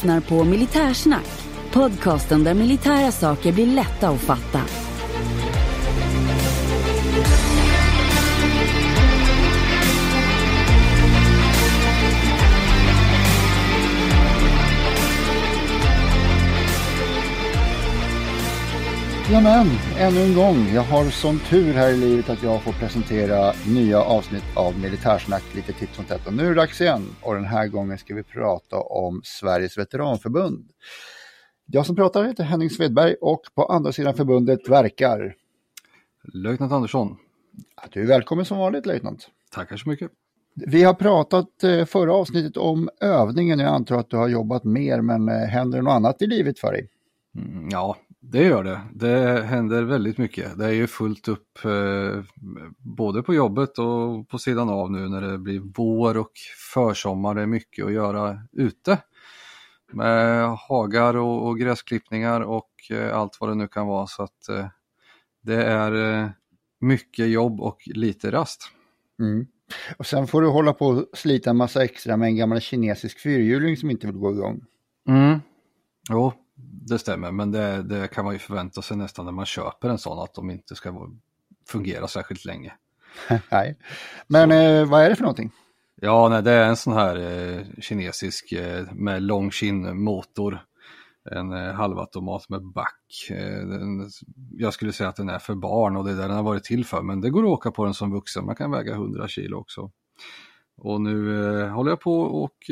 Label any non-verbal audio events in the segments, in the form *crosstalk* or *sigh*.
lyssnar på Militärsnack, podcasten där militära saker blir lätta att fatta. Jamen, ännu en gång. Jag har sån tur här i livet att jag får presentera nya avsnitt av Militärsnack lite titt som tätt. Och nu är det dags igen. Och den här gången ska vi prata om Sveriges veteranförbund. Jag som pratar heter Henning Svedberg och på andra sidan förbundet verkar... Löjtnant Andersson. Du är välkommen som vanligt, löjtnant. Tackar så mycket. Vi har pratat eh, förra avsnittet om övningen. Jag antar att du har jobbat mer, men eh, händer det något annat i livet för dig? Mm, ja, det gör det. Det händer väldigt mycket. Det är ju fullt upp eh, både på jobbet och på sidan av nu när det blir vår och försommar. Det är mycket att göra ute. Med hagar och, och gräsklippningar och eh, allt vad det nu kan vara. Så att eh, det är eh, mycket jobb och lite rast. Mm. Och sen får du hålla på och slita en massa extra med en gammal kinesisk fyrhjuling som inte vill gå igång. Mm. Jo, det stämmer, men det, det, kan man ju förvänta sig nästan när man köper en sån att de inte ska fungera särskilt länge. *laughs* nej, men eh, vad är det för någonting? Ja, nej, det är en sån här eh, kinesisk eh, med lång motor. En eh, halvautomat med back. Eh, den, jag skulle säga att den är för barn och det är där den har varit till för, men det går att åka på den som vuxen. Man kan väga 100 kilo också. Och nu eh, håller jag på och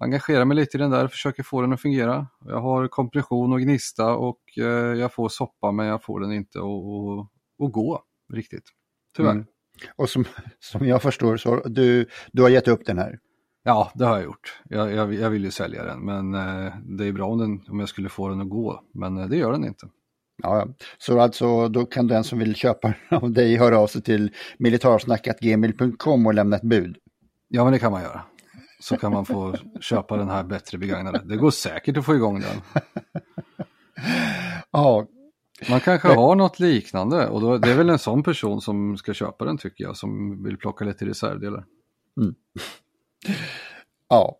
engagerar mig lite i den där, försöker få den att fungera. Jag har kompression och gnista och eh, jag får soppa men jag får den inte att gå riktigt. Tyvärr. Mm. Och som, som jag förstår så du, du har gett upp den här? Ja, det har jag gjort. Jag, jag, jag vill ju sälja den men eh, det är bra om, den, om jag skulle få den att gå. Men eh, det gör den inte. Ja, så alltså då kan den som vill köpa *laughs* av dig höra av sig till militarsnackatgmail.com och lämna ett bud? Ja, men det kan man göra så kan man få köpa den här bättre begagnade. Det går säkert att få igång den. Ja. Man kanske har något liknande och då, det är väl en sån person som ska köpa den tycker jag, som vill plocka lite reservdelar. Mm. Ja.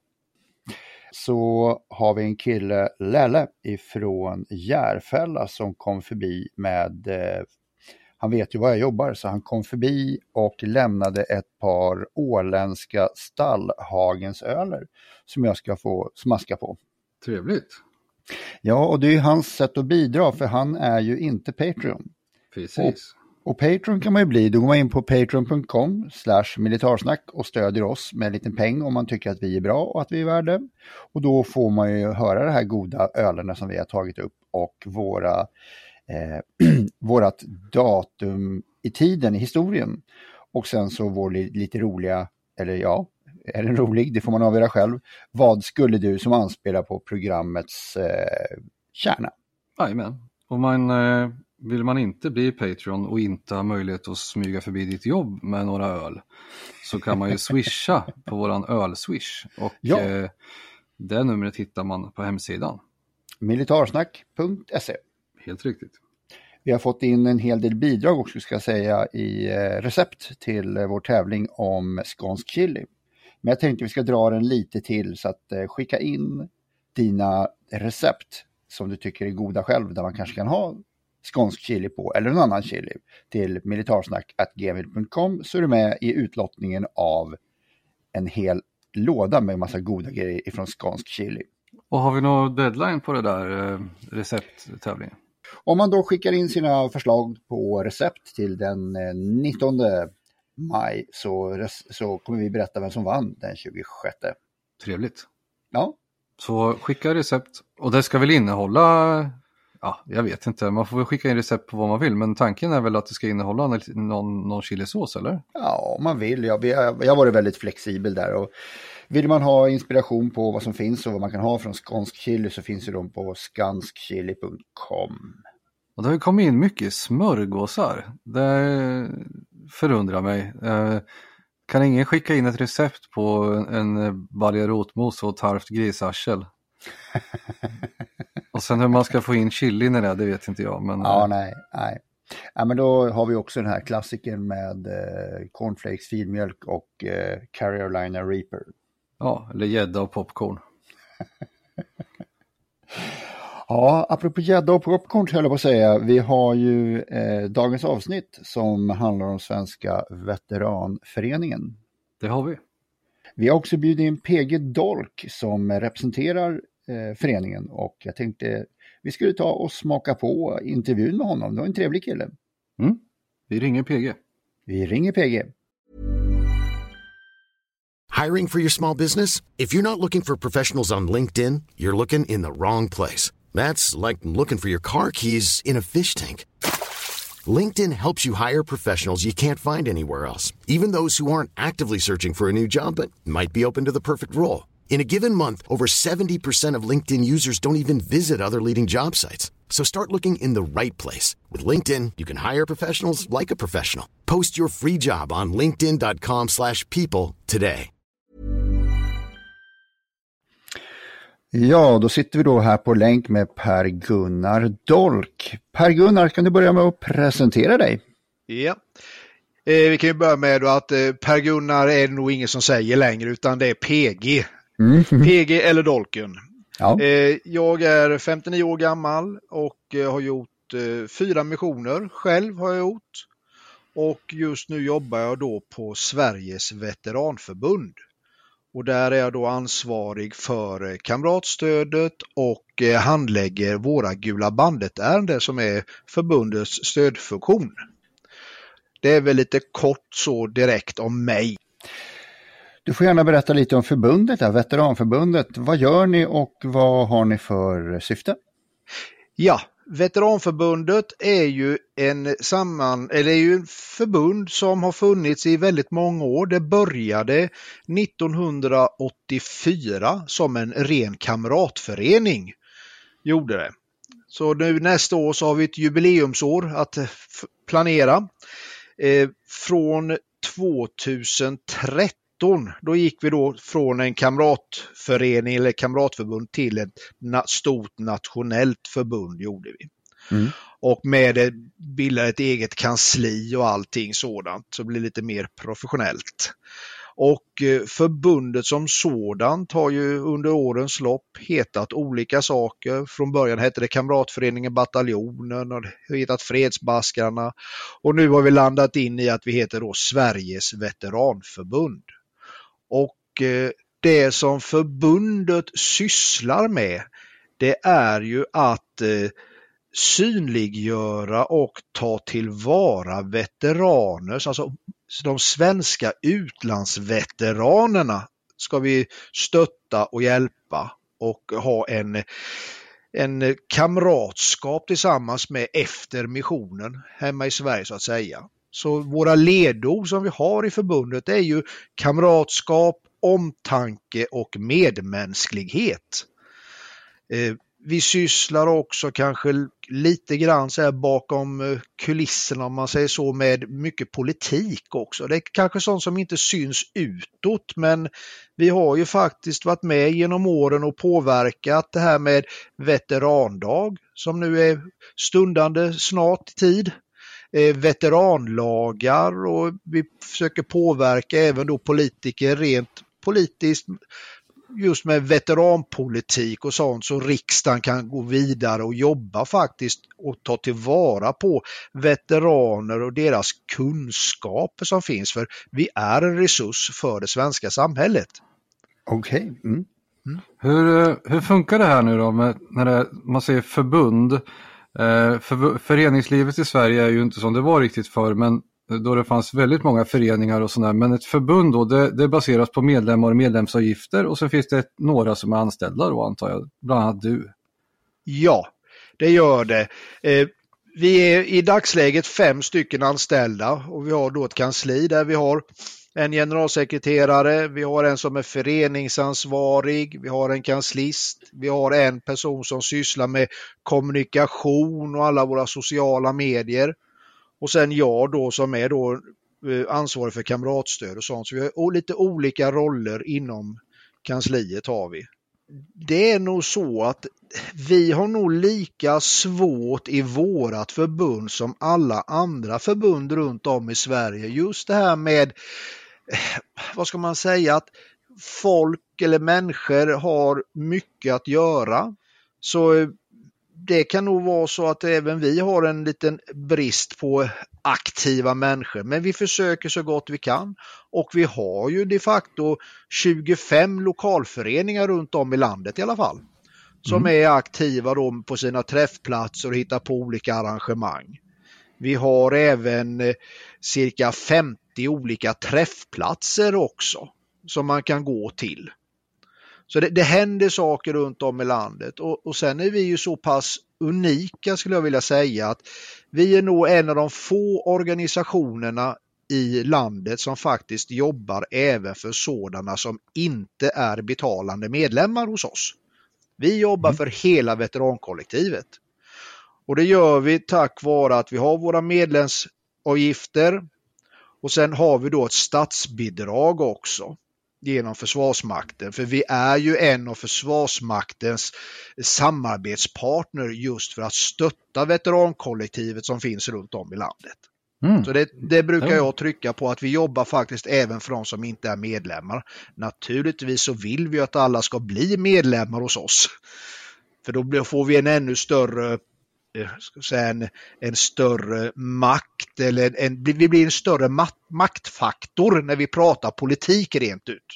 Så har vi en kille, Lelle, ifrån Järfälla som kom förbi med eh, han vet ju var jag jobbar så han kom förbi och lämnade ett par åländska stallhagensöler som jag ska få smaska på. Trevligt. Ja, och det är hans sätt att bidra för han är ju inte Patreon. Precis. Och, och Patreon kan man ju bli, då går man in på patreon.com slash militarsnack och stödjer oss med en liten peng om man tycker att vi är bra och att vi är värda. Och då får man ju höra det här goda ölerna som vi har tagit upp och våra eh, *clears throat* vårat datum i tiden, i historien. Och sen så vår lite roliga, eller ja, är den rolig? Det får man avgöra själv. Vad skulle du som anspelar på programmets eh, kärna? Jajamän. Och man, eh, vill man inte bli Patreon och inte ha möjlighet att smyga förbi ditt jobb med några öl så kan man ju *laughs* swisha på våran ölswish. Och ja. eh, det numret hittar man på hemsidan. Militarsnack.se Helt riktigt. Vi har fått in en hel del bidrag också ska jag säga i eh, recept till eh, vår tävling om skånsk chili. Men jag tänkte vi ska dra den lite till så att eh, skicka in dina recept som du tycker är goda själv där man kanske kan ha skånsk chili på eller någon annan chili till militarsnack.gmail.com så är du med i utlottningen av en hel låda med massa goda grejer ifrån skånsk chili. Och har vi någon deadline på det där recepttävlingen? Om man då skickar in sina förslag på recept till den 19 eh, maj så, så kommer vi berätta vem som vann den 26. Trevligt. Ja. Så skicka recept och det ska väl innehålla, ja jag vet inte, man får väl skicka in recept på vad man vill men tanken är väl att det ska innehålla någon, någon chilisås eller? Ja, om man vill. Jag, jag, jag har varit väldigt flexibel där. Och vill man ha inspiration på vad som finns och vad man kan ha från skånsk chili så finns ju de på skanskchili.com. Och det har kommit in mycket smörgåsar. Det förundrar mig. Eh, kan ingen skicka in ett recept på en baljarotmos och tarvt grisarsel? *laughs* och sen hur man ska få in chili i det, det vet inte jag. Men... Ja, nej, nej. Ja, men då har vi också den här klassikern med eh, cornflakes, filmjölk och eh, Carolina Reaper. Ja, eller gädda och popcorn. *laughs* Ja, apropå gädda och popcorn höll jag på att säga. Vi har ju eh, dagens avsnitt som handlar om Svenska Veteranföreningen. Det har vi. Vi har också bjudit in PG Dolk som representerar eh, föreningen och jag tänkte vi skulle ta och smaka på intervjun med honom. Det var en trevlig kille. Mm. Vi ringer PG. Vi ringer PG. Hiring for your small business? If you're not looking for professionals on LinkedIn, you're looking in the wrong place. That's like looking for your car keys in a fish tank. LinkedIn helps you hire professionals you can't find anywhere else, even those who aren't actively searching for a new job but might be open to the perfect role. In a given month, over 70% of LinkedIn users don't even visit other leading job sites. So start looking in the right place. With LinkedIn, you can hire professionals like a professional. Post your free job on linkedin.com slash people today. Ja, då sitter vi då här på länk med Per-Gunnar Dolk. Per-Gunnar, kan du börja med att presentera dig? Ja. Eh, vi kan ju börja med att eh, Per-Gunnar är det nog ingen som säger längre utan det är PG. Mm. PG eller Dolken. Ja. Eh, jag är 59 år gammal och eh, har gjort eh, fyra missioner själv har jag gjort. Och just nu jobbar jag då på Sveriges veteranförbund. Och där är jag då ansvarig för kamratstödet och handlägger våra Gula bandet-ärenden som är förbundets stödfunktion. Det är väl lite kort så direkt om mig. Du får gärna berätta lite om förbundet, här, Veteranförbundet. Vad gör ni och vad har ni för syfte? Ja, Veteranförbundet är ju en samman, eller är ju en förbund som har funnits i väldigt många år. Det började 1984 som en ren kamratförening. Gjorde det. Så nu nästa år så har vi ett jubileumsår att planera. Eh, från 2013 då gick vi då från en kamratförening eller kamratförbund till ett stort nationellt förbund gjorde vi. Mm. Och med det bildade ett eget kansli och allting sådant så det blir lite mer professionellt. Och eh, förbundet som sådant har ju under årens lopp hetat olika saker. Från början hette det Kamratföreningen Bataljonen och det hetat Fredsbaskarna. Och nu har vi landat in i att vi heter då Sveriges Veteranförbund. Och eh, det som förbundet sysslar med det är ju att eh, synliggöra och ta tillvara veteraners, alltså de svenska utlandsveteranerna ska vi stötta och hjälpa och ha en, en kamratskap tillsammans med efter missionen hemma i Sverige så att säga. Så våra ledord som vi har i förbundet är ju kamratskap, omtanke och medmänsklighet. Eh, vi sysslar också kanske lite grann så här bakom eh, kulisserna om man säger så med mycket politik också. Det är kanske sånt som inte syns utåt men vi har ju faktiskt varit med genom åren och påverkat det här med veterandag som nu är stundande snart tid. Eh, veteranlagar och vi försöker påverka även då politiker rent politiskt just med veteranpolitik och sånt så riksdagen kan gå vidare och jobba faktiskt och ta tillvara på veteraner och deras kunskaper som finns. För vi är en resurs för det svenska samhället. Okej. Okay. Mm. Mm. Hur, hur funkar det här nu då med, när det, man säger förbund? Eh, för, föreningslivet i Sverige är ju inte som det var riktigt förr men då det fanns väldigt många föreningar och sådär. Men ett förbund då, det, det baseras på medlemmar och medlemsavgifter och så finns det några som är anställda då antar jag, bland annat du. Ja, det gör det. Eh, vi är i dagsläget fem stycken anställda och vi har då ett kansli där vi har en generalsekreterare, vi har en som är föreningsansvarig, vi har en kanslist, vi har en person som sysslar med kommunikation och alla våra sociala medier. Och sen jag då som är då eh, ansvarig för kamratstöd och sånt. Så vi har lite olika roller inom kansliet har vi. Det är nog så att vi har nog lika svårt i vårat förbund som alla andra förbund runt om i Sverige. Just det här med, eh, vad ska man säga, att folk eller människor har mycket att göra. Så eh, det kan nog vara så att även vi har en liten brist på aktiva människor, men vi försöker så gott vi kan. Och vi har ju de facto 25 lokalföreningar runt om i landet i alla fall. Som mm. är aktiva då på sina träffplatser och hittar på olika arrangemang. Vi har även eh, cirka 50 olika träffplatser också som man kan gå till. Så det, det händer saker runt om i landet och, och sen är vi ju så pass unika skulle jag vilja säga att vi är nog en av de få organisationerna i landet som faktiskt jobbar även för sådana som inte är betalande medlemmar hos oss. Vi jobbar mm. för hela veterankollektivet. Och det gör vi tack vare att vi har våra medlemsavgifter och sen har vi då ett statsbidrag också genom Försvarsmakten. För vi är ju en av Försvarsmaktens samarbetspartner just för att stötta veterankollektivet som finns runt om i landet. Mm. Så det, det, brukar jag trycka på att vi jobbar faktiskt även för de som inte är medlemmar. Naturligtvis så vill vi att alla ska bli medlemmar hos oss. För då får vi en ännu större Eh, säga, en, en större makt eller en, vi blir en större maktfaktor när vi pratar politik rent ut.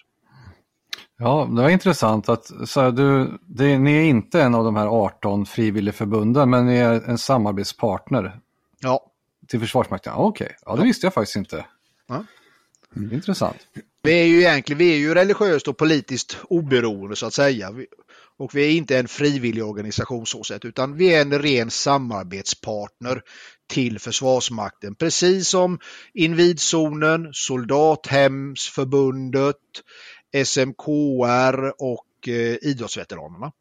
Ja, det var intressant att så du, det, ni är inte en av de här 18 frivilligförbunden men ni är en samarbetspartner. Ja. Till Försvarsmakten, okej, okay. ja det visste jag faktiskt inte. Ja. Mm, intressant. Vi är ju egentligen vi är ju religiöst och politiskt oberoende så att säga. Och vi är inte en frivillig organisation så sett, utan vi är en ren samarbetspartner till Försvarsmakten. Precis som Invidzonen, Soldathemsförbundet, SMKR och eh, idrottsveteranerna.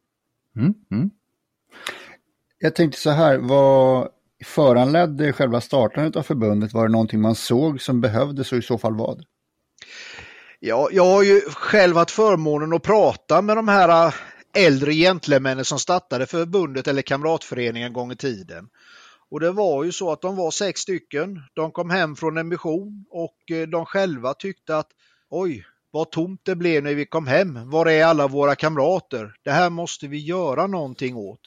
Mm, mm. Jag tänkte så här, vad föranledde själva startandet av förbundet? Var det någonting man såg som behövdes och i så fall vad? Ja, jag har ju själv haft förmånen att prata med de här äh, äldre gentlemännen som startade förbundet eller kamratföreningen en gång i tiden. Och det var ju så att de var sex stycken. De kom hem från en mission och äh, de själva tyckte att oj, vad tomt det blev när vi kom hem. Var är alla våra kamrater? Det här måste vi göra någonting åt.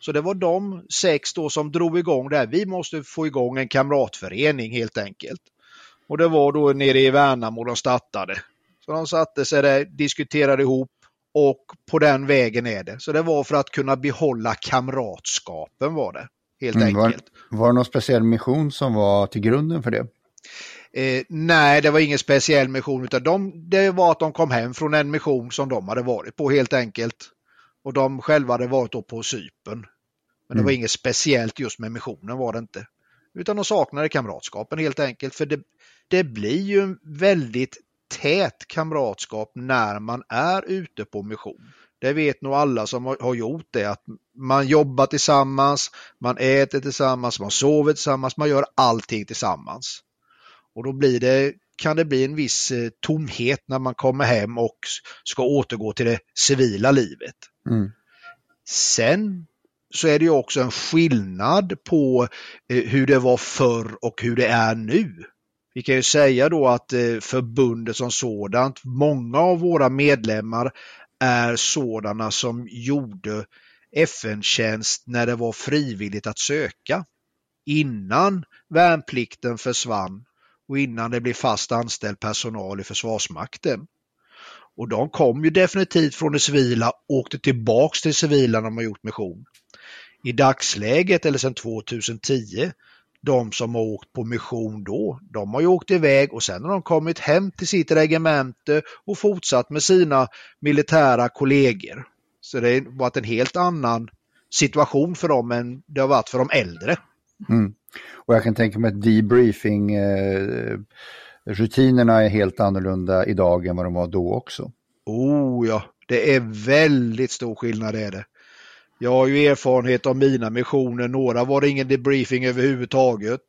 Så det var de sex då som drog igång det här. Vi måste få igång en kamratförening helt enkelt. Och det var då nere i Värnamo de startade. Så de satte sig där, diskuterade ihop och på den vägen är det. Så det var för att kunna behålla kamratskapen var det. Helt mm, enkelt. Var, var det någon speciell mission som var till grunden för det? Eh, nej, det var ingen speciell mission utan de, det var att de kom hem från en mission som de hade varit på helt enkelt. Och de själva hade varit på Sypen. Men det var mm. inget speciellt just med missionen var det inte. Utan de saknade kamratskapen helt enkelt. För det, det blir ju en väldigt tät kamratskap när man är ute på mission. Det vet nog alla som har gjort det att man jobbar tillsammans, man äter tillsammans, man sover tillsammans, man gör allting tillsammans. Och då blir det, kan det bli en viss eh, tomhet när man kommer hem och ska återgå till det civila livet. Mm. Sen så är det ju också en skillnad på eh, hur det var förr och hur det är nu. Vi kan ju säga då att eh, förbundet som sådant, många av våra medlemmar är sådana som gjorde FN-tjänst när det var frivilligt att söka. Innan värnplikten försvann och innan det blev fast anställd personal i Försvarsmakten. Och de kom ju definitivt från det civila och åkte tillbaks till det civila när de har gjort mission. I dagsläget, eller sedan 2010, de som har åkt på mission då, de har ju åkt iväg och sen har de kommit hem till sitt regemente och fortsatt med sina militära kollegor. Så det har varit en helt annan situation för dem än det har varit för de äldre. Mm. Och jag kan tänka mig att debriefing eh, rutinerna är helt annorlunda idag än vad de var då också. Oh ja, det är väldigt stor skillnad är det. Jag har ju erfarenhet av mina missioner. Några var det ingen debriefing överhuvudtaget.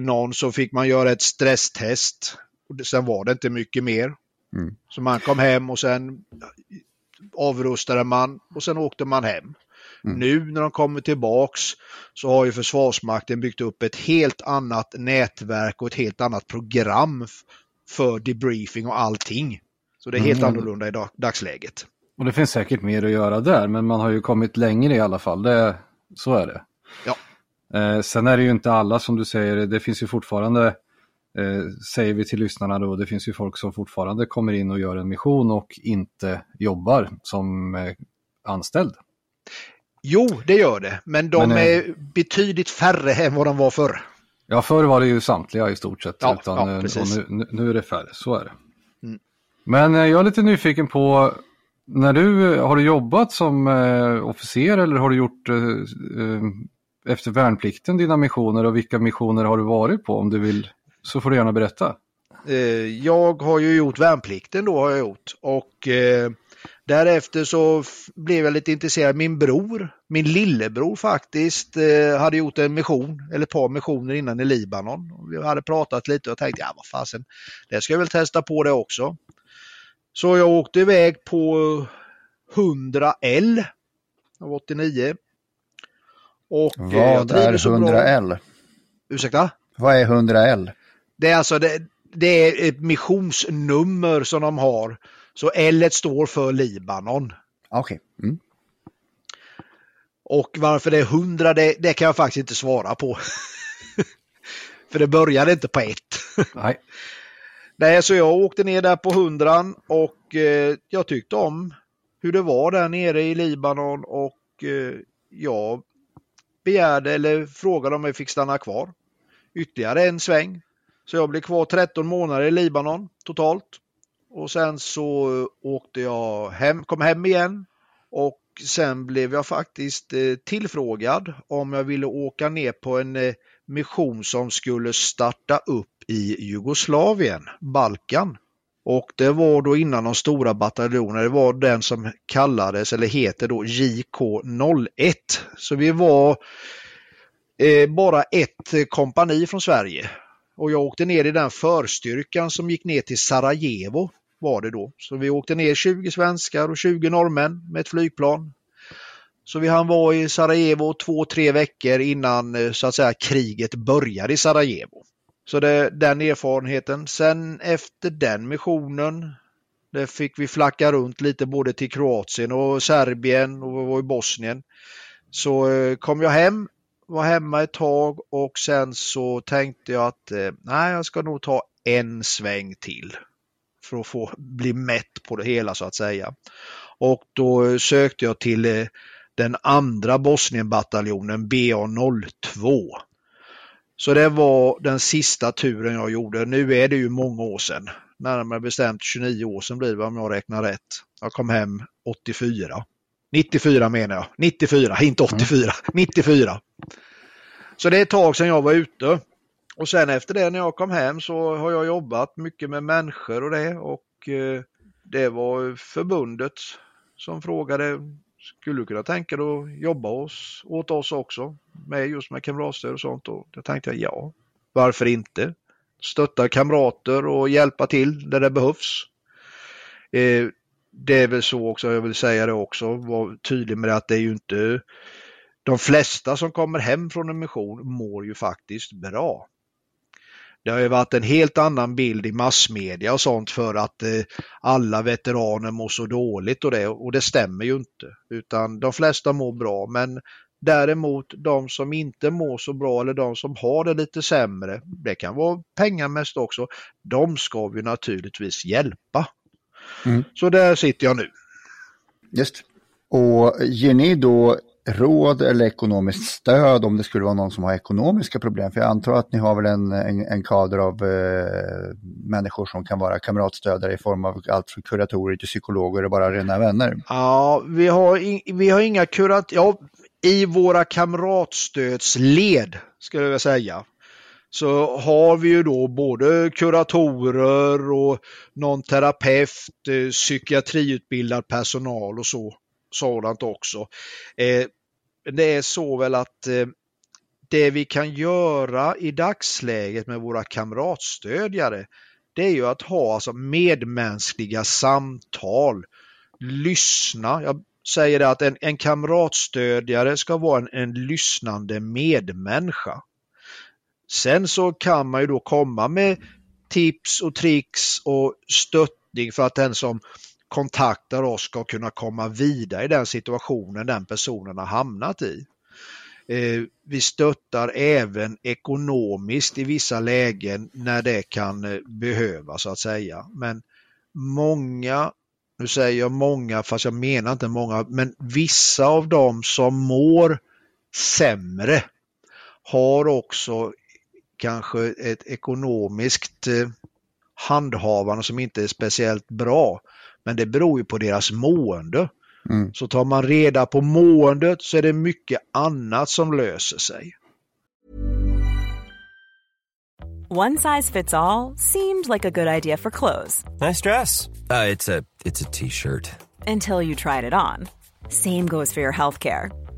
Någon så fick man göra ett stresstest. Sen var det inte mycket mer. Mm. Så man kom hem och sen avrustade man och sen åkte man hem. Mm. Nu när de kommer tillbaks så har ju Försvarsmakten byggt upp ett helt annat nätverk och ett helt annat program för debriefing och allting. Så det är helt mm. annorlunda i dagsläget. Och det finns säkert mer att göra där, men man har ju kommit längre i alla fall. Det, så är det. Ja. Eh, sen är det ju inte alla som du säger, det finns ju fortfarande, eh, säger vi till lyssnarna då, det finns ju folk som fortfarande kommer in och gör en mission och inte jobbar som eh, anställd. Jo, det gör det, men de Men, eh, är betydligt färre än vad de var förr. Ja, förr var det ju samtliga i stort sett. Ja, utan, ja, eh, precis. och nu, nu- är det färre, så är det. Mm. Men eh, jag är lite nyfiken på, när du, har du jobbat som eh, officer eller har du gjort eh, efter värnplikten dina missioner och vilka missioner har du varit på? Om du vill så får du gärna berätta. Jag har ju gjort värnplikten då har jag gjort och därefter så blev jag lite intresserad. Min bror, min lillebror faktiskt, eh, hade gjort en mission eller ett par missioner innan i Libanon. Vi hade pratat lite och tänkte, ja vad fasen, det ska jag väl testa på det också. Så jag åkte iväg på 100L av 89. Och eh, Vad är trivdes så bra. 100L? Ursäkta? Vad är 100L? Det är alltså det, det är ett missionsnummer som de har. Så L står för Libanon. Ah, Okej. Mm. Och varför det är 100 det, det kan jag faktiskt inte svara på. *laughs* för det började inte på ett. Nej, Nej, så jag åkte ner där på 100 och eh, jag tyckte om hur det var där nere i Libanon och eh, jag begärde eller frågade om jag fick stanna kvar. Ytterligare en sväng. Så jag blev kvar 13 månader i Libanon totalt. Och sen så eh, åkte jag hem, kom hem igen och sen blev jag faktiskt eh, tillfrågad om jag ville åka ner på en eh, mission som skulle starta upp i Jugoslavien, Balkan. Och det var då innan de stora bataljonerna, det var den som kallades eller heter då JK01. Så vi var eh, bara ett kompani från Sverige. Och jag åkte ner i den förstyrkan som gick ner till Sarajevo var det då. Så vi åkte ner 20 svenskar och 20 norrmän med ett flygplan. Så vi hann vara i Sarajevo två, tre veckor innan eh, så att säga kriget började i Sarajevo. Så det, den erfarenheten. Sen efter den missionen, där fick vi flacka runt lite både till Kroatien och Serbien och vi var i Bosnien. Så eh, kom jag hem, var hemma ett tag och sen så tänkte jag att eh, nej, jag ska nog ta en sväng till för att få bli mätt på det hela så att säga. Och då sökte jag till eh, den andra Bosnienbataljonen BA02. Så det var den sista turen jag gjorde. Nu är det ju många år sedan. Närmare bestämt 29 år sedan blir det om jag räknar rätt. Jag kom hem 84. 94 menar jag. 94, inte 84. 94. Så det är ett tag sedan jag var ute. Och sen efter det när jag kom hem så har jag jobbat mycket med människor och det. Och eh, det var förbundet som frågade skulle du kunna tänka dig att jobba oss, åt oss också med just med kamratstöd och sånt? Och då tänkte jag ja, varför inte? Stötta kamrater och hjälpa till där det behövs. Eh, det är väl så också, jag vill säga det också, var tydlig med att det är ju inte de flesta som kommer hem från en mission mår ju faktiskt bra. Det har ju varit en helt annan bild i massmedia och sånt för att eh, alla veteraner mår så dåligt och det, och det stämmer ju inte. Utan de flesta mår bra men däremot de som inte mår så bra eller de som har det lite sämre, det kan vara pengamässigt också, de ska vi naturligtvis hjälpa. Mm. Så där sitter jag nu. Just. Och ger ni då råd eller ekonomiskt stöd om det skulle vara någon som har ekonomiska problem? För jag antar att ni har väl en, en, en kader av eh, människor som kan vara kamratstödare i form av allt från kuratorer till psykologer och bara rena vänner. Ja, vi har, in, vi har inga kurat... Ja, i våra kamratstödsled, skulle jag vilja säga, så har vi ju då både kuratorer och någon terapeut, eh, psykiatriutbildad personal och så, sådant också. Eh, det är så väl att eh, det vi kan göra i dagsläget med våra kamratstödjare, det är ju att ha alltså medmänskliga samtal, lyssna. Jag säger det att en, en kamratstödjare ska vara en, en lyssnande medmänniska. Sen så kan man ju då komma med tips och tricks och stöttning för att den som kontaktar oss ska kunna komma vidare i den situationen den personen har hamnat i. Eh, vi stöttar även ekonomiskt i vissa lägen när det kan eh, behövas så att säga. Men många, nu säger jag många fast jag menar inte många, men vissa av dem som mår sämre har också kanske ett ekonomiskt eh, handhavande som inte är speciellt bra. Men det beror ju på deras mående. Mm. Så tar man reda på måendet så är det mycket annat som löser sig. One size fits all, seemed like a good idea for clothes. Nice dress. Uh, it's a t-shirt. Until you tried it on. Same goes for your healthcare.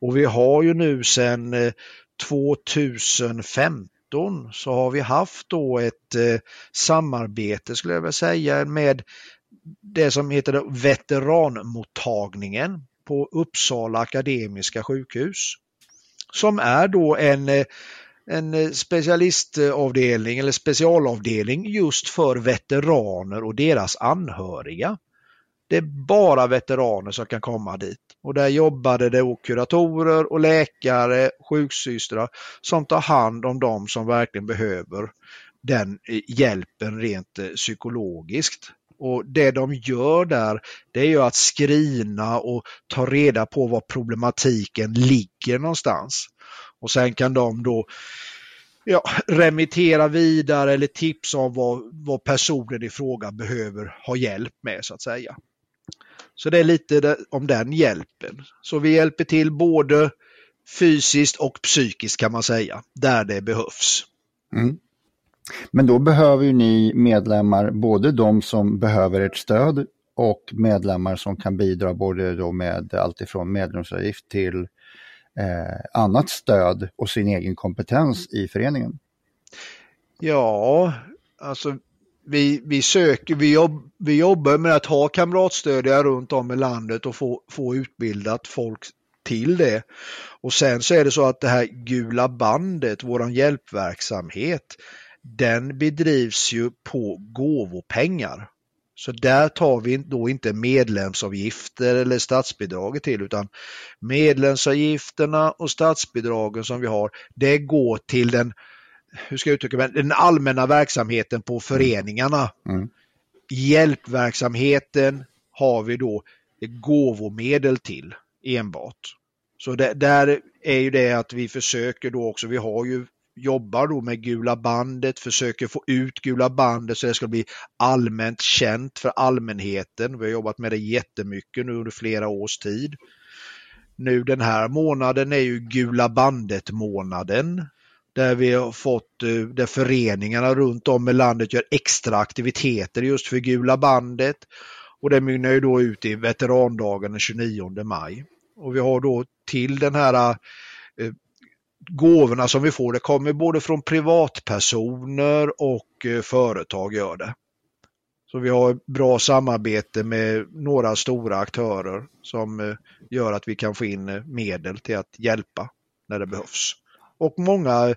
Och vi har ju nu sedan 2015 eh, så har vi haft då ett eh, samarbete skulle jag vilja säga med det som heter veteranmottagningen på Uppsala Akademiska sjukhus som är då en, eh, en eh, specialistavdelning eller specialavdelning just för veteraner och deras anhöriga. Det är bara veteraner som kan komma dit och där jobbade det kuratorer och läkare, sjuksystrar som tar hand om de som verkligen behöver den eh, hjälpen rent eh, psykologiskt. Och det de gör där det är ju att skrina och ta reda på var problematiken ligger någonstans. Och sen kan de då ja, remittera vidare eller tipsa om vad, vad personen i fråga behöver ha hjälp med så att säga. Så det är lite om den hjälpen. Så vi hjälper till både fysiskt och psykiskt kan man säga, där det behövs. Mm. Men då behöver ju ni medlemmar, både de som behöver ert stöd och medlemmar som kan bidra både då med alltifrån medlemsavgift till eh, annat stöd och sin egen kompetens i föreningen. Ja, alltså vi, vi söker, vi, jobb, vi jobbar med att ha kamratstödjare runt om i landet och få, få utbildat folk till det. Och sen så är det så att det här gula bandet, våran hjälpverksamhet, den bedrivs ju på gåvopengar. Så där tar vi då inte medlemsavgifter eller statsbidraget till utan medlemsavgifterna och statsbidragen som vi har, det går till den, hur ska jag uttrycka mig, den allmänna verksamheten på föreningarna. Mm. Hjälpverksamheten har vi då gåvomedel till enbart. Så det, där är ju det att vi försöker då också, vi har ju jobbar då med Gula bandet, försöker få ut Gula bandet så det ska bli allmänt känt för allmänheten. Vi har jobbat med det jättemycket nu under flera års tid. Nu den här månaden är ju Gula bandet månaden där vi har fått, eh, där föreningarna runt om i landet gör extra aktiviteter just för Gula bandet. Och det mynnar ju då ut i veterandagen den 29 maj. Och vi har då till den här eh, gåvorna som vi får, det kommer både från privatpersoner och eh, företag gör det. Så vi har bra samarbete med några stora aktörer som eh, gör att vi kan få in eh, medel till att hjälpa när det behövs. Och många,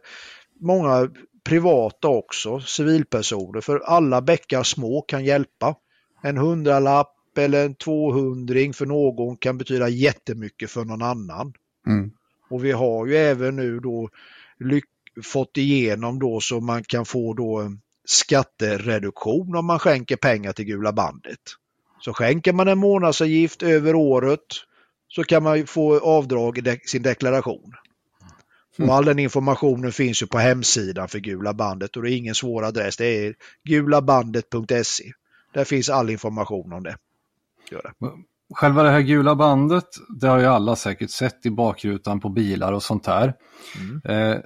många privata också, civilpersoner, för alla bäckar små kan hjälpa. En hundralapp eller en tvåhundring för någon kan betyda jättemycket för någon annan. Mm. Och vi har ju även nu då fått igenom då så man kan få då skattereduktion om man skänker pengar till Gula bandet. Så skänker man en månadsavgift över året så kan man få avdrag i sin deklaration. Och all den informationen finns ju på hemsidan för Gula bandet och det är ingen svår adress. Det är gulabandet.se. Där finns all information om det. Gör det. Själva det här gula bandet, det har ju alla säkert sett i bakrutan på bilar och sånt där. Mm. Eh,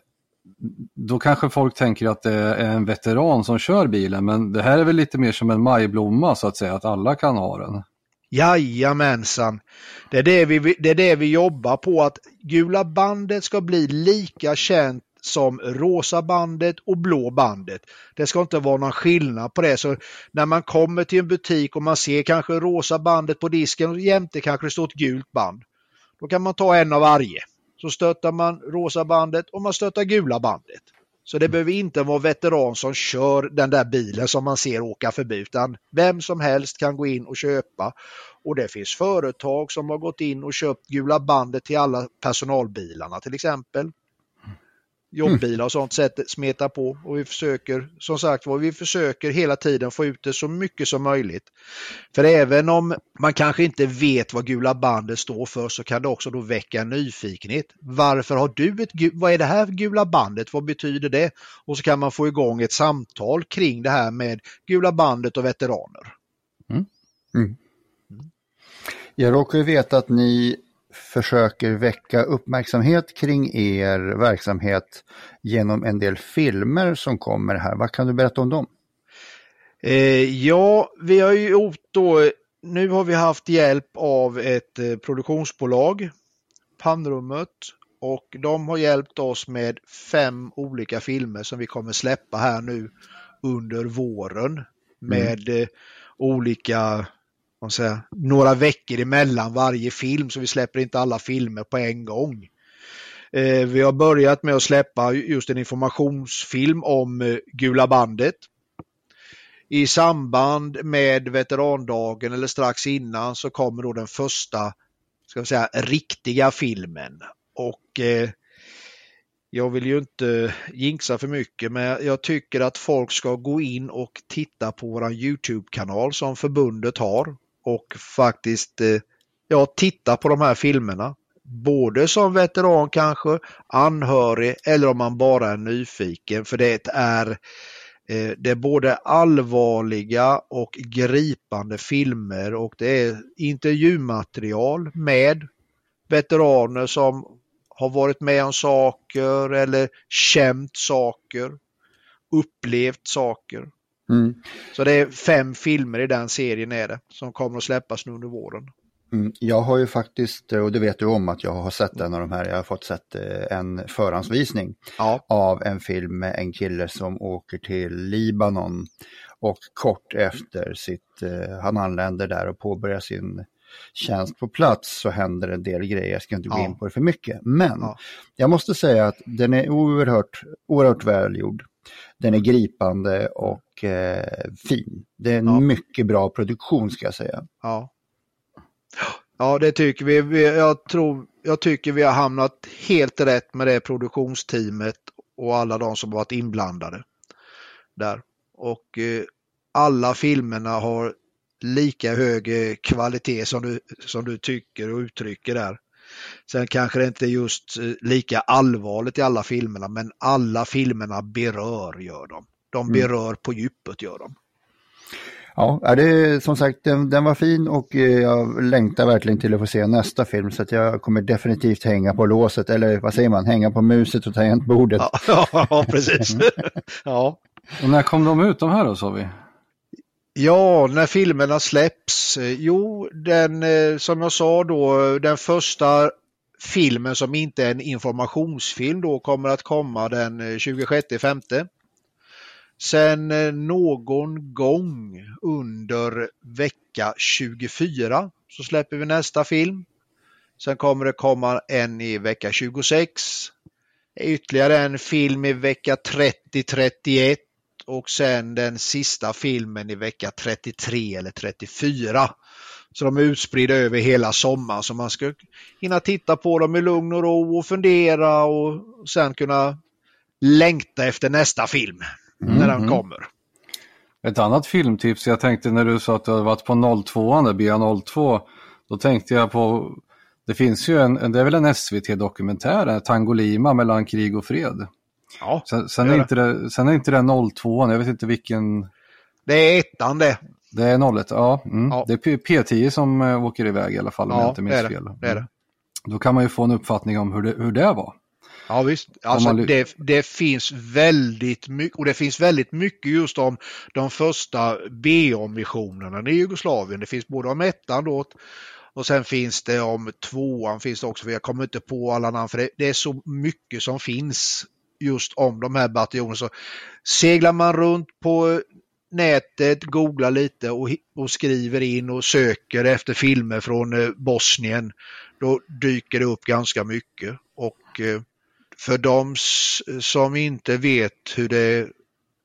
då kanske folk tänker att det är en veteran som kör bilen, men det här är väl lite mer som en majblomma så att säga, att alla kan ha den. Jajamensan. Det är det vi, det är det vi jobbar på, att gula bandet ska bli lika känt som rosa bandet och blå bandet. Det ska inte vara någon skillnad på det. Så när man kommer till en butik och man ser kanske rosa bandet på disken och jämte kanske det står ett gult band. Då kan man ta en av varje. Så stöttar man rosa bandet och man stöttar gula bandet. Så det behöver inte vara veteran som kör den där bilen som man ser åka förbi utan vem som helst kan gå in och köpa. Och det finns företag som har gått in och köpt gula bandet till alla personalbilarna till exempel jobbbilar och sånt sätt smeta på och vi försöker som sagt var, vi försöker hela tiden få ut det så mycket som möjligt. För även om man kanske inte vet vad gula bandet står för så kan det också då väcka nyfikenhet. Varför har du ett, vad är det här gula bandet, vad betyder det? Och så kan man få igång ett samtal kring det här med gula bandet och veteraner. Mm. Mm. Jag råkar ju veta att ni försöker väcka uppmärksamhet kring er verksamhet genom en del filmer som kommer här. Vad kan du berätta om dem? Eh, ja, vi har ju gjort då, nu har vi haft hjälp av ett eh, produktionsbolag, Pannrummet, och de har hjälpt oss med fem olika filmer som vi kommer släppa här nu under våren mm. med mm. olika man säga, några veckor emellan varje film så vi släpper inte alla filmer på en gång. Eh, vi har börjat med att släppa just en informationsfilm om eh, Gula bandet. I samband med veterandagen eller strax innan så kommer då den första ska vi säga, riktiga filmen. Och eh, jag vill ju inte jinxa för mycket men jag tycker att folk ska gå in och titta på våran Youtube-kanal som förbundet har och faktiskt eh, ja, titta på de här filmerna. Både som veteran kanske, anhörig eller om man bara är nyfiken för det är eh, det är både allvarliga och gripande filmer och det är intervjumaterial med veteraner som har varit med om saker eller känt saker, upplevt saker. Mm. Så det är fem filmer i den serien är det som kommer att släppas nu under våren. Mm. Jag har ju faktiskt, och det vet du om att jag har sett en av de här, jag har fått sett eh, en förhandsvisning ja. av en film med en kille som åker till Libanon och kort efter sitt, eh, han anländer där och påbörjar sin tjänst på plats så händer en del grejer, jag ska inte gå ja. in på det för mycket. Men ja. jag måste säga att den är oerhört, oerhört välgjord. Den är gripande och eh, fin. Det är en ja. mycket bra produktion ska jag säga. Ja, ja det tycker vi. Jag, tror, jag tycker vi har hamnat helt rätt med det produktionsteamet och alla de som varit inblandade där. Och eh, alla filmerna har lika hög eh, kvalitet som du, som du tycker och uttrycker där. Sen kanske det inte är just eh, lika allvarligt i alla filmerna, men alla filmerna berör, gör de. De mm. berör mm. på djupet, gör de. Ja, det, som sagt den, den, var fin och eh, jag längtar verkligen till att få se nästa film så att jag kommer definitivt hänga på låset eller vad säger man, hänga på muset och tangentbordet. *laughs* Ja, ja precis. *laughs* ja. Och när kom de ut de här då sa vi? Ja, när filmerna släpps? Jo, den som jag sa då, den första filmen som inte är en informationsfilm då kommer att komma den 26 femte. Sen eh, någon gång under vecka 24 så släpper vi nästa film. Sen kommer det komma en i vecka 26. Ytterligare en film i vecka 30-31 och sen den sista filmen i vecka 33 eller 34. Så de är utspridda över hela sommaren så man ska hinna titta på dem i lugn och ro och fundera och sen kunna längta efter nästa film mm. när den mm. kommer. Ett annat filmtips, jag tänkte när du sa att du hade varit på 02 där, BA02, då tänkte jag på Det finns ju en, det är väl en SVT-dokumentär, Tangolima mellan krig och fred. Ja, sen, sen, är inte det, sen är inte det 02, jag vet inte vilken. Det är ettan det. Det är 01, ja. Mm. ja. Det är P10 som äh, åker iväg i alla fall om ja, jag inte minns det fel. Det är det. Då kan man ju få en uppfattning om hur det, hur det var. Ja visst, alltså det, det, finns väldigt mycket och det finns väldigt mycket just om de första BA-missionerna i Jugoslavien. Det finns både om ettan då och sen finns det om tvåan finns det också, för jag kommer inte på alla namn för det, det är så mycket som finns just om de här bataljonerna. Så seglar man runt på nätet, googlar lite och, och, skriver in och söker efter filmer från eh, Bosnien, då dyker det upp ganska mycket. Och eh, för de som inte vet hur det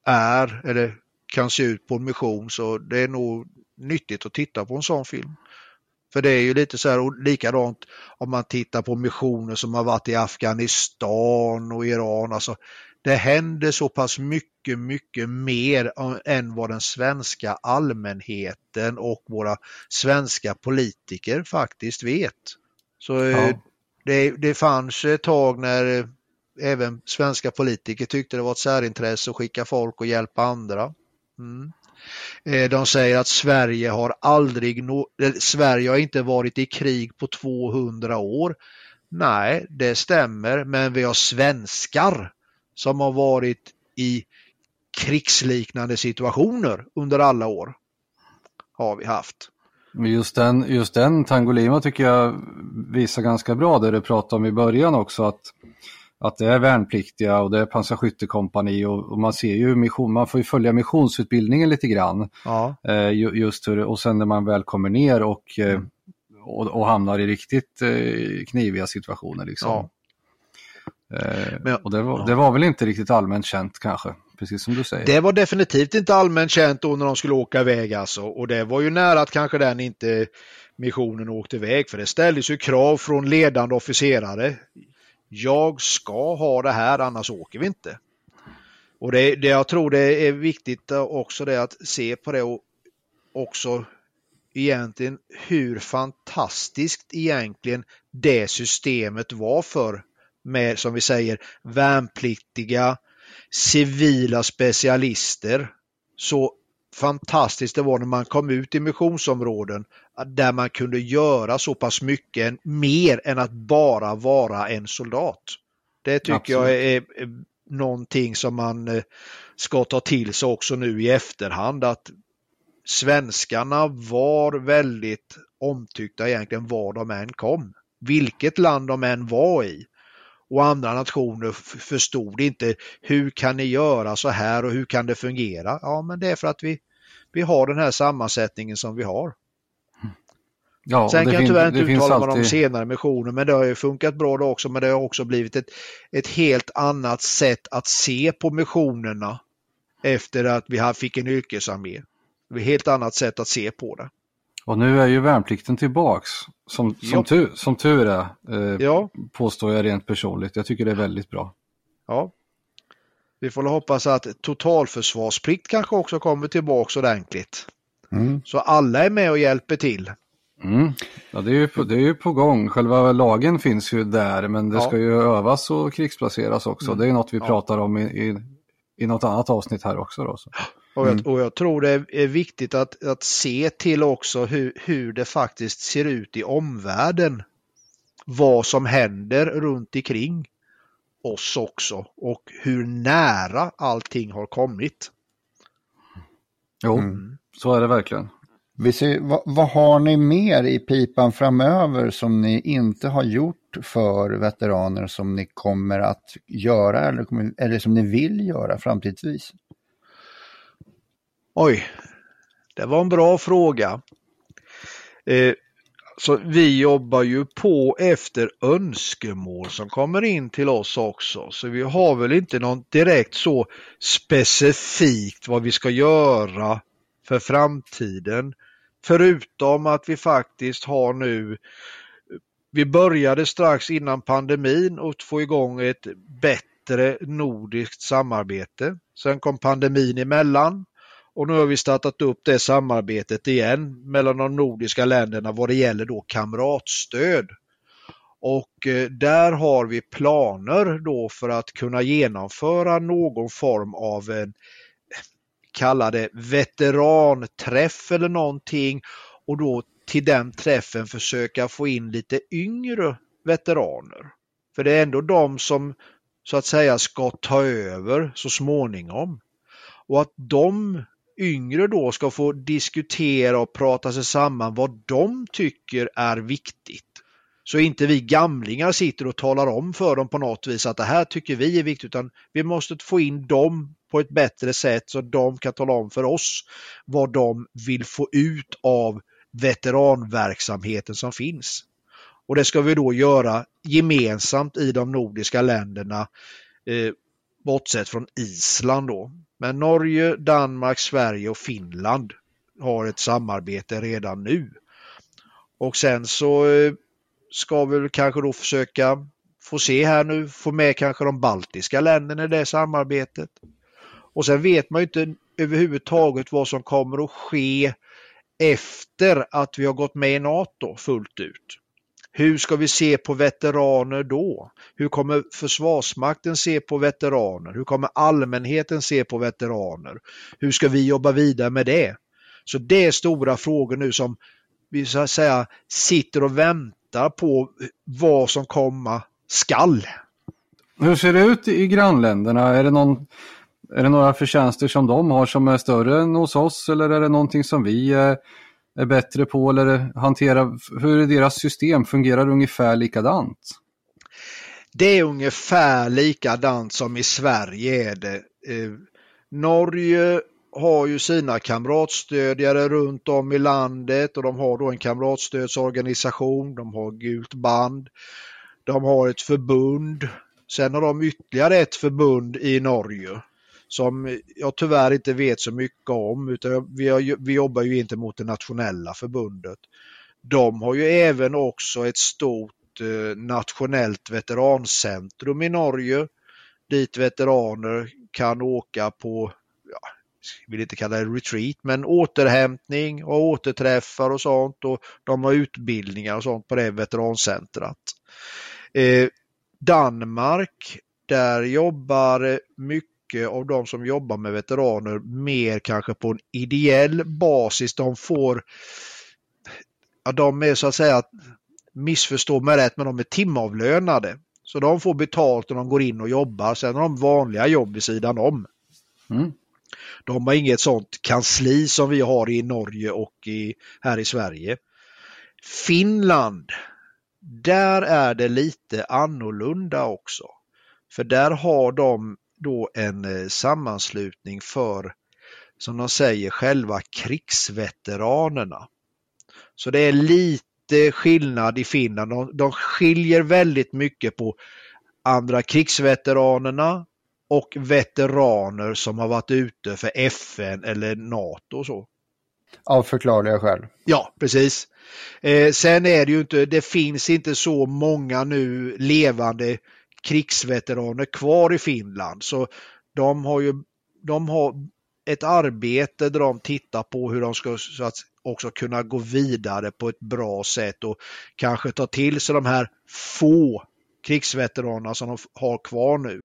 är eller kan se ut på en mission så det är nog nyttigt att titta på en sån film. För det är ju lite så här och likadant om man tittar på missioner som har varit i Afghanistan och Iran. Alltså, det händer så pass mycket, mycket mer än vad den svenska allmänheten och våra svenska politiker faktiskt vet. Så ja. Eh, det, det fanns ett tag när även svenska politiker tyckte det var ett särintresse att skicka folk och hjälpa andra. Mm. Eh, de säger att Sverige har aldrig, no eh, Sverige har inte varit i krig på 200 år. Nej, det stämmer, men vi har svenskar som har varit i krigsliknande situationer under alla år. Har vi haft. Just den, just den Tangolima tycker jag visar ganska bra det du pratade om i början också att att det är värnpliktiga och det är pansarskyttekompani och, och, man ser ju mission, man får ju följa missionsutbildningen lite grann. Ja. Eh, just hur, och sen när man väl kommer ner och, eh, mm. och, och, hamnar i riktigt eh, kniviga situationer. Liksom. Ja. Eh, Men, och det var, ja. det var väl inte riktigt allmänt känt kanske, precis som du säger. Det var definitivt inte allmänt känt då när de skulle åka iväg alltså. Och det var ju nära att kanske den inte missionen åkte iväg för det ställdes ju krav från ledande officerare jag ska ha det här annars åker vi inte. Och det, det jag tror det är viktigt också det att se på det och också egentligen hur fantastiskt egentligen det systemet var för med som vi säger värnpliktiga, civila specialister. Så fantastiskt det var när man kom ut i missionsområden där man kunde göra så pass mycket mer än att bara vara en soldat. Det tycker Absolut. jag är, någonting som man eh, ska ta till sig också nu i efterhand att svenskarna var väldigt omtyckta egentligen var de än kom. Vilket land de än var i. Och andra nationer förstod inte hur kan ni göra så här och hur kan det fungera? Ja, men det är för att vi, vi har den här sammansättningen som vi har. Ja, Sen kan jag tyvärr inte uttala mig alltid... om senare missioner men det har ju funkat bra då också men det har också blivit ett, ett helt annat sätt att se på missionerna efter att vi fick en yrkesarmé. Det är ett helt annat sätt att se på det. Och nu är ju värnplikten tillbaks, som, som, tur, som tur är, eh, ja. påstår jag rent personligt. Jag tycker det är väldigt bra. Ja. Vi får hoppas att totalförsvarsplikt kanske också kommer tillbaks ordentligt. Mm. Så alla är med och hjälper till. Mm. Ja, det är, ju på, det är ju på gång. Själva lagen finns ju där men det ja. ska ju övas och krigsplaceras också. Mm. Det är något vi ja. pratar om i, i, i något annat avsnitt här också. Då, så. *gasps* Och, jag, mm. och jag tror det är viktigt att, att se till också hur, hur det faktiskt ser ut i omvärlden. Vad som händer runt omkring oss också och hur nära allting har kommit. Jo, mm. så är det verkligen. Vi ser, vad, vad, har ni mer i pipan framöver som ni inte har gjort för veteraner som ni kommer att göra eller, eller som ni vill göra framtidsvis? Oj, det var en bra fråga. Eh, så vi jobbar ju på efter önskemål som kommer in till oss också. Så vi har väl inte något direkt så specifikt vad vi ska göra för framtiden. Förutom att vi faktiskt har nu vi började strax innan pandemin att få igång ett bättre nordiskt samarbete. Sen kom pandemin emellan och nu har vi startat upp det samarbetet igen mellan de nordiska länderna vad det gäller då kamratstöd. Och eh, där har vi planer då för att kunna genomföra någon form av en kalla det veteranträff eller någonting och då till den träffen försöka få in lite yngre veteraner. För det är ändå de som så att säga ska ta över så småningom. Och att de yngre då ska få diskutera och prata sig samman vad de tycker är viktigt. Så inte vi gamlingar sitter och talar om för dem på något vis att det här tycker vi är viktigt utan vi måste få in dem på ett bättre sätt så de kan tala om för oss vad de vill få ut av veteranverksamheten som finns. Och det ska vi då göra gemensamt i de nordiska länderna eh, bortsett från Island då. Men Norge, Danmark, Sverige och Finland har ett samarbete redan nu. Och sen så eh, ska vi kanske då försöka få se här nu, få med kanske de baltiska länderna i det samarbetet. Och sen vet man ju inte överhuvudtaget vad som kommer att ske efter att vi har gått med i NATO fullt ut. Hur ska vi se på veteraner då? Hur kommer Försvarsmakten se på veteraner? Hur kommer allmänheten se på veteraner? Hur ska vi jobba vidare med det? Så det är stora frågor nu som vi så att säga sitter och väntar på vad som komma skall. Hur ser det ut i grannländerna? Är det, någon, är det några förtjänster som de har som är större än hos oss eller är det någonting som vi eh, är, bättre på eller hanterar? Hur är deras system? Fungerar det ungefär likadant? Det är ungefär likadant som i Sverige är det. Eh, Norge har ju sina kamratstödjare runt om i landet och de har då en kamratstödsorganisation, de har gult band, de har ett förbund. Sen har de ytterligare ett förbund i Norge som jag tyvärr inte vet så mycket om utan vi, har, vi jobbar ju inte mot det nationella förbundet. De har ju även också ett stort eh, nationellt veterancentrum i Norge dit veteraner kan åka på vill inte kalla det retreat, men återhämtning och återträffar och sånt och de har utbildningar och sånt på det veterancentrat. Eh, Danmark, där jobbar mycket av de som jobbar med veteraner mer kanske på en ideell basis. De får, ja de är så att säga, missförstå mig rätt, men de är timavlönade. Så de får betalt när de går in och jobbar. Sen har de vanliga jobb vid sidan om. Mm. De har inget sånt kansli som vi har i Norge och i, här i Sverige. Finland, där är det lite annorlunda också. För där har de då en eh, sammanslutning för, som de säger själva, krigsveteranerna. Så det är lite skillnad i Finland. De, de skiljer väldigt mycket på andra krigsveteranerna och veteraner som har varit ute för FN eller NATO och så. Av förklarliga skäl. Ja, precis. Eh, sen är det ju inte, det finns inte så många nu levande krigsveteraner kvar i Finland så de har ju de har ett arbete där de tittar på hur de ska så att också kunna gå vidare på ett bra sätt och kanske ta till sig de här få krigsveteranerna som de har kvar nu.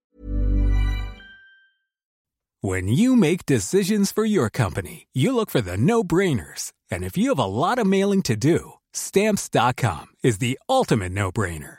When you make decisions for your company, you look for the no-brainers. And if you have a lot of mailing to do, stamps.com is the ultimate no-brainer.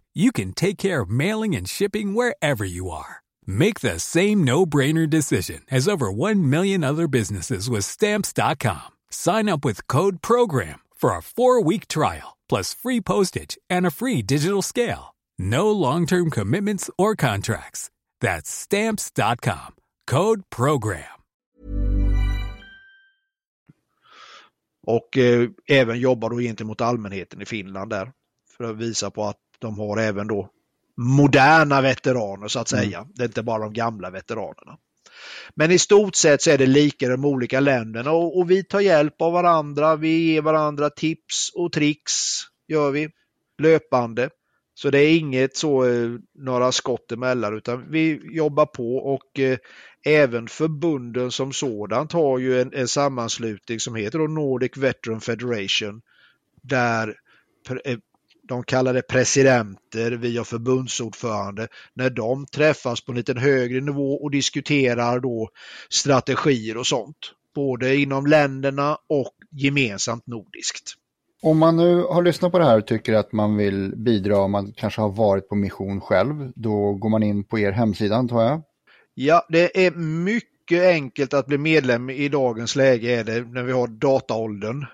you can take care of mailing and shipping wherever you are. Make the same no-brainer decision as over 1 million other businesses with Stamps.com. Sign up with code PROGRAM for a four-week trial, plus free postage and a free digital scale. No long-term commitments or contracts. That's stamps.com. Code program. Och eh, även jobbar då gentemot allmänheten i Finland där. För att visa på att de har även då moderna veteraner så att säga. Mm. Det är inte bara de gamla veteranerna. Men i stort sett så är det lika i de olika länderna och, och, vi tar hjälp av varandra. Vi ger varandra tips och tricks, gör vi, löpande. Så det är inget så eh, några skott emellan utan vi jobbar på och eh, även förbunden som sådant har ju en, en sammanslutning som heter Nordic Veteran Federation där eh, de kallar det presidenter, vi har förbundsordförande, när de träffas på en lite högre nivå och diskuterar då strategier och sånt. Både inom länderna och gemensamt nordiskt. Om man nu har lyssnat på det här och tycker att man vill bidra, om man kanske har varit på mission själv, då går man in på er hemsida antar jag? Ja, det är mycket enkelt att bli medlem i dagens läge är det när vi har dataåldern.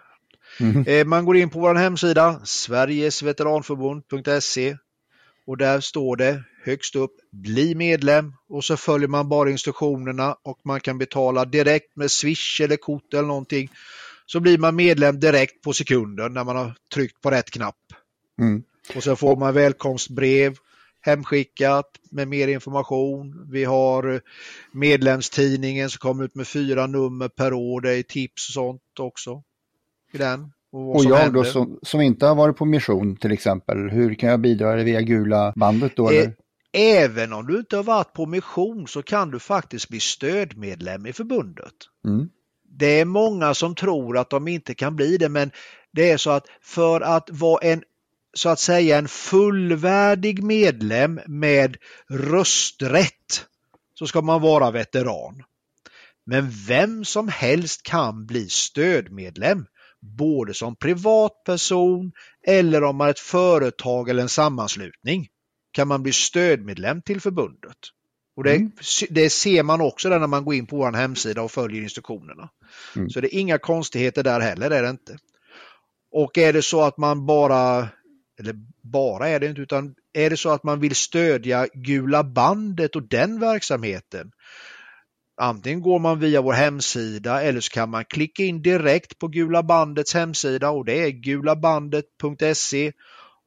Mm. Man går in på vår hemsida sverigesveteranförbund.se och där står det högst upp bli medlem och så följer man bara instruktionerna och man kan betala direkt med swish eller kort eller någonting. Så blir man medlem direkt på sekunden när man har tryckt på rätt knapp. Mm. Och så får man välkomstbrev hemskickat med mer information. Vi har medlemstidningen som kommer ut med fyra nummer per år. Det är tips och sånt också i den. Och, och jag händer. då som, som, inte har varit på mission till exempel, hur kan jag bidra via gula bandet då? Eh, även om du inte har varit på mission så kan du faktiskt bli stödmedlem i förbundet. Mm. Det är många som tror att de inte kan bli det men det är så att för att vara en så att säga en fullvärdig medlem med rösträtt så ska man vara veteran. Men vem som helst kan bli stödmedlem både som privatperson eller om man är ett företag eller en sammanslutning kan man bli stödmedlem till förbundet. Och det, mm. det ser man också när man går in på vår hemsida och följer instruktionerna. Mm. Så det är inga konstigheter där heller, är det inte. Och är det så att man bara, eller bara är det inte, utan är det så att man vill stödja Gula bandet och den verksamheten Antingen går man via vår hemsida eller så kan man klicka in direkt på Gula bandets hemsida och det är gulabandet.se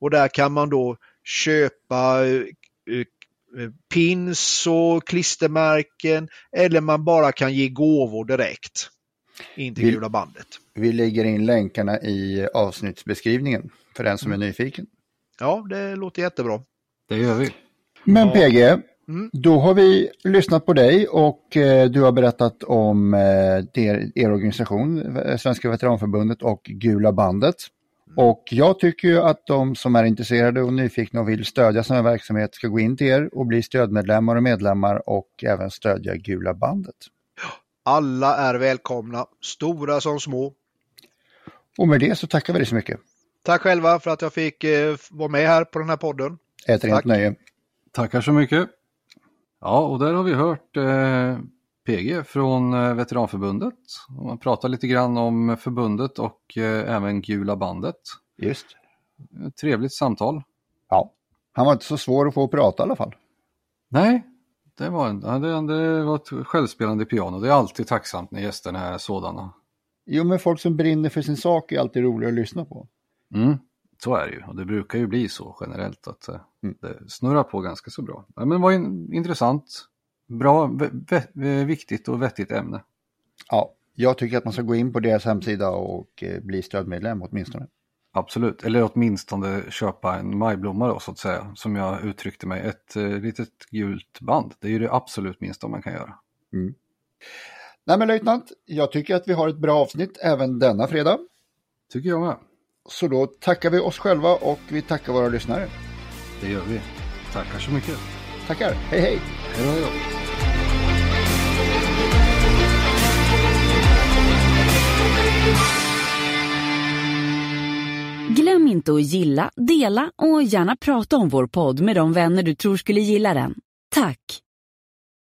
och där kan man då köpa eh, eh, pins och klistermärken eller man bara kan ge gåvor direkt in till vi, Gula bandet. Vi lägger in länkarna i avsnittsbeskrivningen för den som är nyfiken. Ja, det låter jättebra. Det gör vi. Men PG, Mm. Då har vi lyssnat på dig och eh, du har berättat om eh, er, er, organisation, eh, Svenska Veteranförbundet och Gula bandet. Mm. Och jag tycker ju att de som är intresserade och nyfikna och vill stödja sån här verksamhet ska gå in till er och bli stödmedlemmar och medlemmar och även stödja Gula bandet. Alla är välkomna, stora som små. Och med det så tackar vi dig så mycket. Tack själva för att jag fick eh, vara med här på den här podden. Ett rent nöje. Tackar så mycket. Ja, och där har vi hört eh, PG från eh, Veteranförbundet. Man pratar lite grann om förbundet och eh, även Gula bandet. Just. Trevligt samtal. Ja, han var inte så svår att få att prata i alla fall. Nej, det var, det, det var ett självspelande piano. Det är alltid tacksamt när gästerna är sådana. Jo, men folk som brinner för sin sak är alltid roliga att lyssna på. Mm. Så är det ju och det brukar ju bli så generellt att eh, mm. det snurrar på ganska så bra. Ja, men vad intressant, bra, viktigt och vettigt ämne. Ja, jag tycker att man ska gå in på deras hemsida och eh, bli stödmedlem åtminstone. Absolut, eller åtminstone köpa en majblomma då så att säga, som jag uttryckte mig. Ett eh, litet gult band, det är ju det absolut minsta man kan göra. Mm. Nej men löjtnant, jag tycker att vi har ett bra avsnitt även denna fredag. Tycker jag med. Så då tackar vi oss själva och vi tackar våra lyssnare. Det gör vi. Tackar så mycket. Tackar. Hej hej. Hej då. Glöm inte att gilla, dela och gärna prata om vår podd med de vänner du tror skulle gilla den. Tack!